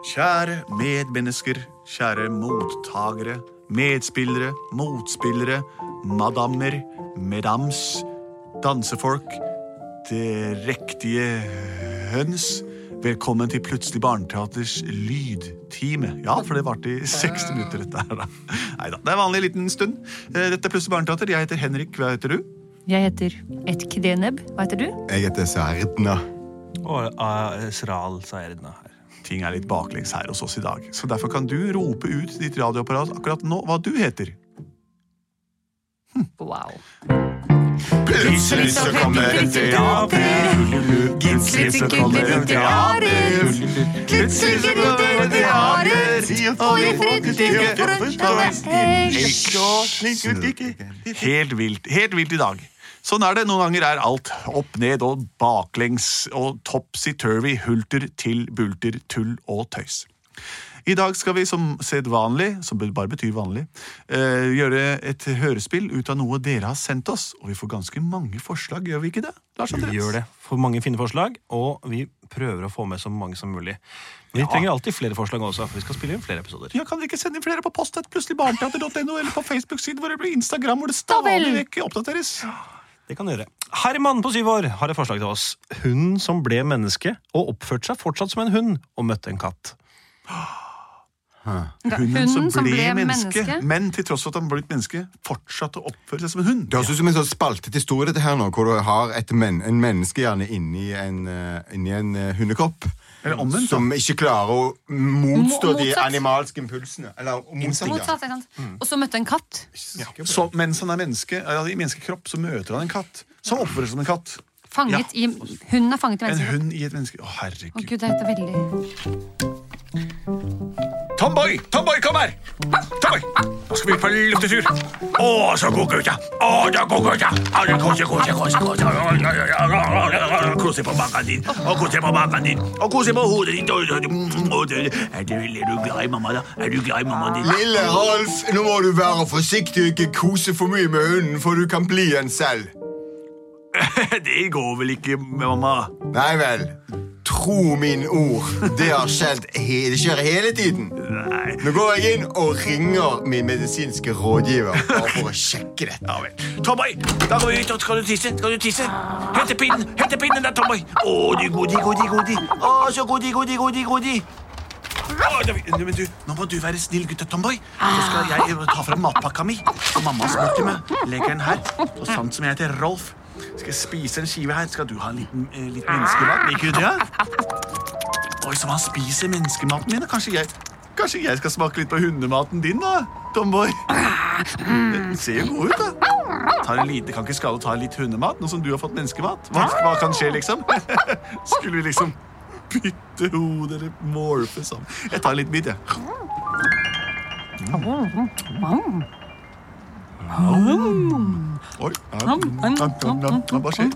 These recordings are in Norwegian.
Kjære medmennesker, kjære mottagere, medspillere, motspillere, madammer, medams, dansefolk, drektige høns. Velkommen til Plutselig barneteaters lydtime. Ja, for det varte i 60 minutter, dette her, da. Neida, det er vanlig liten stund. Eh, Dette er Plutselig barneteater. Jeg heter Henrik. Hva heter du? Jeg heter Etkdeneb. Hva heter du? Jeg heter Serdna. Og uh, Sral Saerdna her. Ting er litt baklengs her hos oss i dag, så derfor kan du rope ut ditt radioapparat akkurat nå hva du heter. Wow. Plutselig så kommer et teater. Plutselig så kommer et teater. Plutselig så kommer et teater. Og vi Helt vilt. Helt vilt i dag. Sånn er det. Noen ganger er alt opp ned og baklengs og topsy-turvy, hulter til bulter, tull og tøys. I dag skal vi som sedvanlig, som bare betyr vanlig, eh, gjøre et hørespill ut av noe dere har sendt oss. Og vi får ganske mange forslag, gjør vi ikke det? Lars Vi gjør det. Får mange fine forslag, og vi prøver å få med så mange som mulig. Vi vi trenger alltid flere forslag også, for vi skal spille inn flere episoder. Ja, Kan dere ikke sende inn flere på post plutseligbarneteater.no eller på Facebook-siden vår eller på Instagram, hvor det stadig vekk oppdateres? Det kan gjøre. Herman på syv år har et forslag til oss. Hun som ble menneske og oppførte seg fortsatt som en hund og møtte en katt. Hunden, som, ble, menneske, men til tross for at han ble menneske, fortsatte å oppføre seg som en hund. Det høres ut som en sånn spaltet historie dette her nå, hvor du har et men en menneskehjerne inni en, eh, inni en eh, hundekropp. Omvendt. Som ikke klarer å motstå Mo- de animalske impulsene. Eller motsatt. Motsatt, mm. Og så møtte en katt. Så, mens han er menneske, ja, i menneskekropp, så møter han en katt som oppfører seg som en katt. Fanget i, hunden er fanget i menneskekropp. En hund i et menneske. Å, Å herregud. gud, det heter veldig Tomboy! Tomboy, kom her! Tomboy! Nå skal vi på luftetur. Å, så god gutta! Å, så god gutta! ja. Å, det Kose, kose, kose, kose. Kose på magen din, og kose på magen din, og kose på hodet ditt. Er du, er du glad i mamma, da? Er du glad i mamma din? Lille Rolf, nå må du være forsiktig og ikke kose for mye med hunden, for du kan bli en selv. Det går vel ikke, mamma? Nei vel. Tro min ord. Det har skjedd he det skjer hele tiden. Nei. Nå går jeg inn og ringer min medisinske rådgiver bare for å sjekke dette. Ja vel. Tomboy, da går vi ut, og skal du tisse? Skal du tisse? Hente pinnen, hente pinnen der, Tomboy. Å, du godi, godi, godi. Å, så godi, godi, godi, godi. Men du, nå må du være snill gutte, Tomboy. Så skal jeg ta fram matpakka mi. Og mamma har smurt meg. Legger den her. Og sånn som jeg heter Rolf, skal jeg spise en skive her. Skal du ha litt, eh, litt menneskemat? Liker du det? Oi, som han spiser menneskematen min. Kanskje jeg, kanskje jeg skal smake litt på hundematen din, da, Tomboy? Den ser jo god ut, da. Tar en lite, kan ikke skade å ta litt hundemat, nå som du har fått menneskemat. Hva, hva kan skje, liksom? Skulle vi liksom bytte hode eller morfe sammen? Jeg tar en liten bit, jeg. Oi. Hva skjer?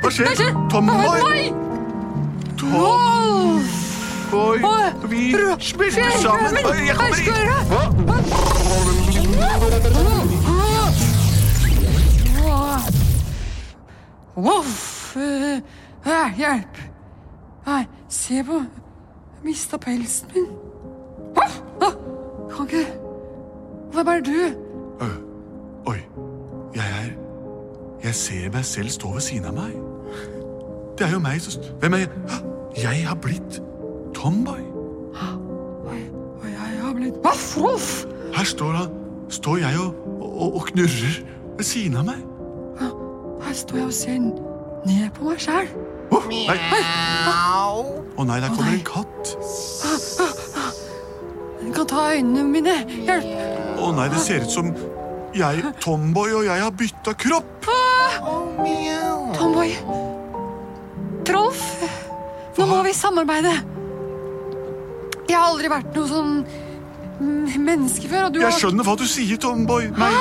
Hva skjer? Tomboy! Tom! Vi spiller sammen. Jeg kommer inn. Voff! hjelp! Nei, se på Jeg mista pelsen min. Kan ikke Hvem er du? Oi, jeg er Jeg ser meg selv stå ved siden av meg. Det er jo meg som Hvem er jeg? Jeg har blitt Tomboy. Og jeg har blitt Voff! Voff! Her står han. Står jeg og, og, og knurrer ved siden av meg. Her står jeg og ser ned på meg sjæl. Nei. Å nei, der kommer en katt. Den kan ta øynene mine. Hjelp! Å nei, det ser ut som jeg, Tomboy og jeg har bytta kropp. Tomboy. Trolf. Nå må vi samarbeide. Jeg har aldri vært noe sånn menneske før, og du Jeg har skjønner hva du sier, Tomboy. Nei.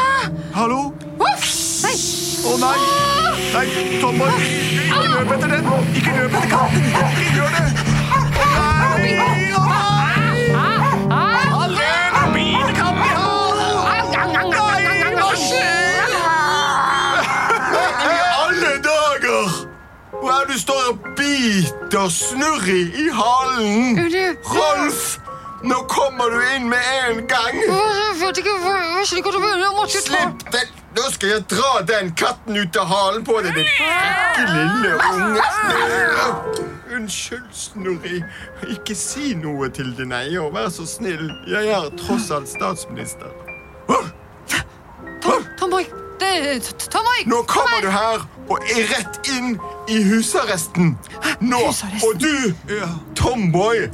Hallo? Voff! Nei! Å nei! Nei, Tomboy! Ikke løp etter den! Ikke løp etter katten! Ikke gjør det! Du står og biter Snurri i halen. Rolf, nå kommer du inn med en gang. Jeg vet ikke jeg visste hva du mener. Jeg måtte ta Slipp den. Nå skal jeg dra den katten ut av halen på deg, din frekke lille unge. Unnskyld, Snurri. Ikke si noe til din eier. Vær så snill. Jeg er tross alt statsminister. Tom, T- Nå kommer du her og er rett inn i husarresten. Nå, Husarresten? Og du, Tomboy,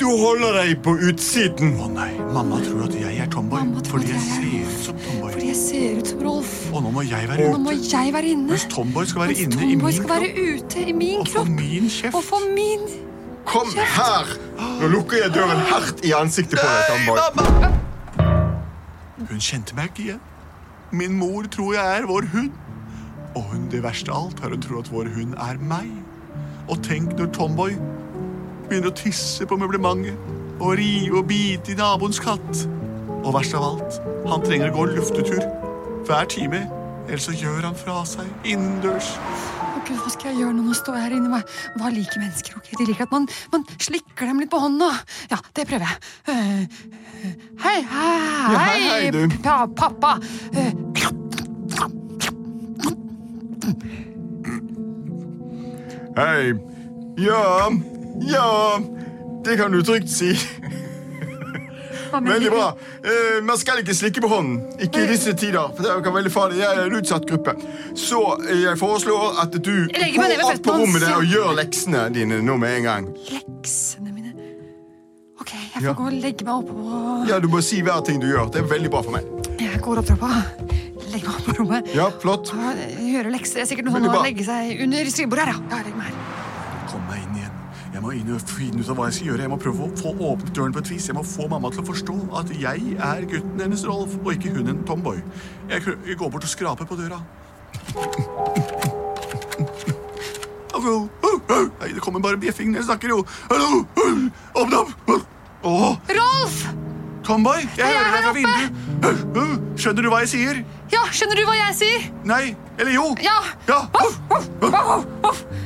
du holder deg på utsiden. Å nei, mamma tror at jeg er Tomboy fordi jeg jeg er ser ut som Tomboy. Fordi jeg ser ut som Rolf. Og nå må jeg være Nå må jeg være inne. Mens Tomboy skal være Mens inne i min skal kropp. være ute i min Og få kropp. min kjeft. Og få min Kom her. Nå lukker jeg døren hardt i ansiktet på deg, Tomboy. Hun kjente meg ikke igjen. Min mor tror jeg er vår hund. Og hun, det verste av alt har hun tror at vår hund er meg. Og tenk når Tomboy begynner å tisse på møblementet og rive og bite i naboens katt. Og verst av alt, han trenger å gå luftetur hver time, ellers så gjør han fra seg innendørs. Gud, Hva skal jeg gjøre nå? Nå står jeg her inne. meg. hva liker mennesker? ok? De liker at man, man slikker dem litt på hånda. Ja, det prøver jeg. Uh, hei, hei, hei, hei, du. Pa, pappa. Uh, Hei. Ja, ja, det kan du trygt si. Veldig bra. Eh, man skal ikke slikke på hånden. Ikke i disse tider. for det kan være veldig farlig. Jeg er en utsatt gruppe. Så eh, jeg foreslår at du legger går opp på rommet der og gjør leksene dine nå med en gang. Leksene mine. Ok, jeg får Ja. gå og legge meg oppå Ja, Du må si hver ting du gjør. Det er veldig bra for meg. Jeg går opp trappa. Legger meg opp på rommet. Ja, flott. Hører lekser. Det er sikkert noe sånn å legge seg under skrivebordet her, ja. ja. Legg meg her. Jeg må inn og finne ut av hva jeg skal gjøre. Jeg må prøve å få åpnet døren på et vis. Jeg må få mamma til å forstå at jeg er gutten hennes Rolf, og ikke hun en Tomboy. Jeg, går bort og skraper på døra. Nei, det kommer bare bjeffing når jeg snakker, jo. Hallo? Åpne opp! Oh. Rolf! Tomboy, jeg jeg er hører deg fra vinduet. Skjønner du hva jeg sier? Ja, skjønner du hva jeg sier? Nei, eller jo. Ja. Ja.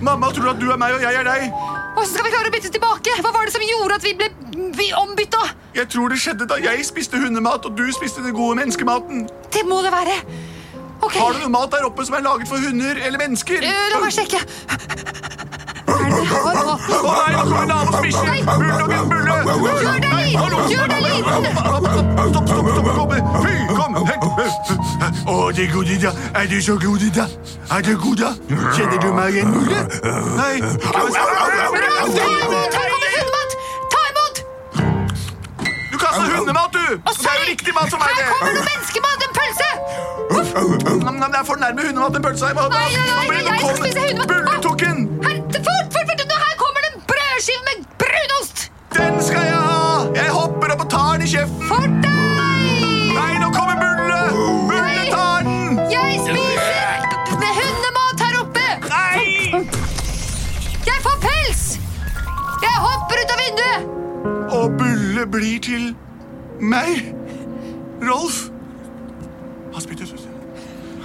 Mamma tror at du er meg, og jeg er deg. Hvordan skal vi klare å bytte tilbake? Hva var det som gjorde at vi ble vi ombytta? Jeg tror det skjedde da jeg spiste hundemat, og du spiste den gode menneskematen. Det må det være. Okay. Har du noe mat der oppe som er laget for hunder eller mennesker? Uh, la meg sjekke. Er? Å nei, nå kommer naboens bikkje! Bulldoggen Bulle! Gjør deg liten! Gjør deg liten! Stopp, stopp, stopp! Kom! Fy, kom! Å, det er god idé. Er du så god da? Er du god da? Kjenner du meg igjen, Bulle? Nei. Ta imot! Her kommer hundemat! Ta imot! Du kasta hundemat, du! Og Det er jo riktig mat som er Her kommer det det. menneskemat! En pølse! Uff. Det er for nærme hundemat en pølse. Jeg må ha Nei, nei, nei, det jeg skal spise hundemat. Bulle tok den! Her, fort, fort, fort! Her kommer det en brødskive med brunost! Den skal jeg ha! Jeg hopper opp og tar den i kjeften. For blir til meg. Rolf. Han spyttet ut.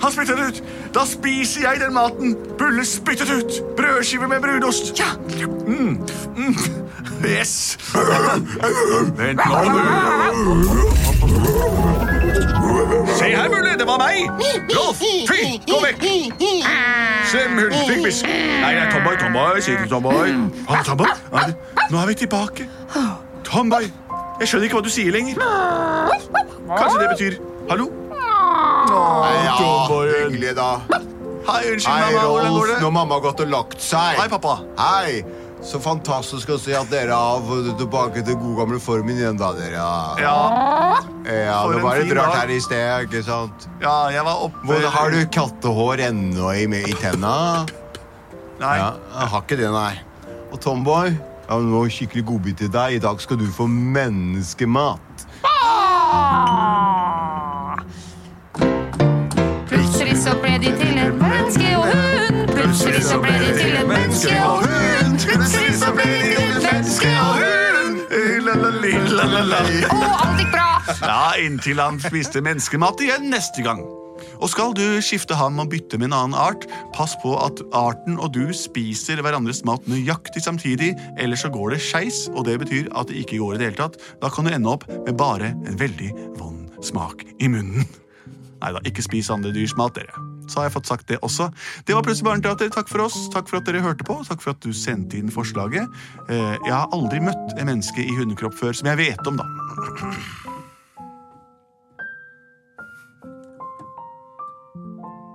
Han spyttet ut. Da spiser jeg den maten Bulle spyttet ut. Brødskive med brunost. Ja, Mm. Mm. Yes. Vent nå, Bulle. Se her, Bulle. Det var meg. Rolf, fy, gå vekk. Slem hund. Fikkbiss. Nei, det er Tomboy. Tomboy, sier du Tomboy. Ah, Tomboy. Ah, Nå er vi tilbake. Tomboy, jeg skjønner ikke hva du sier lenger. Kanskje det betyr hallo? Ja, hyggelig, da. Hei, unnskyld, Hei, mamma. Hvordan går det? Når mamma har gått og lagt seg. Hei, pappa. Hei. Så fantastisk å se at dere har fått tilbake til god gamle formen igjen, da, dere. Ja, Ja, ja For det var litt rart her i sted, ikke sant? ja, jeg var oppe Hvor, har du kattehår ennå i, i tenna? Nei. Ja, jeg har ikke det, nei. Og Tomboy, jeg har noe skikkelig godbit til deg. I dag skal du få menneskemat. Plutselig så ble de til en menneske og hund. Plutselig så ble de til en menneske og hund. Plutselig så ble de til en menneske og hund. Og alt gikk bra. Ja, inntil han spiste menneskemat igjen neste gang. Og skal du skifte ham og bytte med en annen art, pass på at arten og du spiser hverandres mat nøyaktig samtidig, ellers så går det skeis, og det betyr at det ikke går i det hele tatt. Da kan du ende opp med bare en veldig vond smak i munnen. Nei da, ikke spis andre dyrs mat, dere. Så har jeg fått sagt det også. Det var Plutselig barneteater. Takk for oss. Takk for at dere hørte på. Takk for at du sendte inn forslaget. Eh, Jeg har aldri møtt en menneske i hundekropp før, som jeg vet om, da.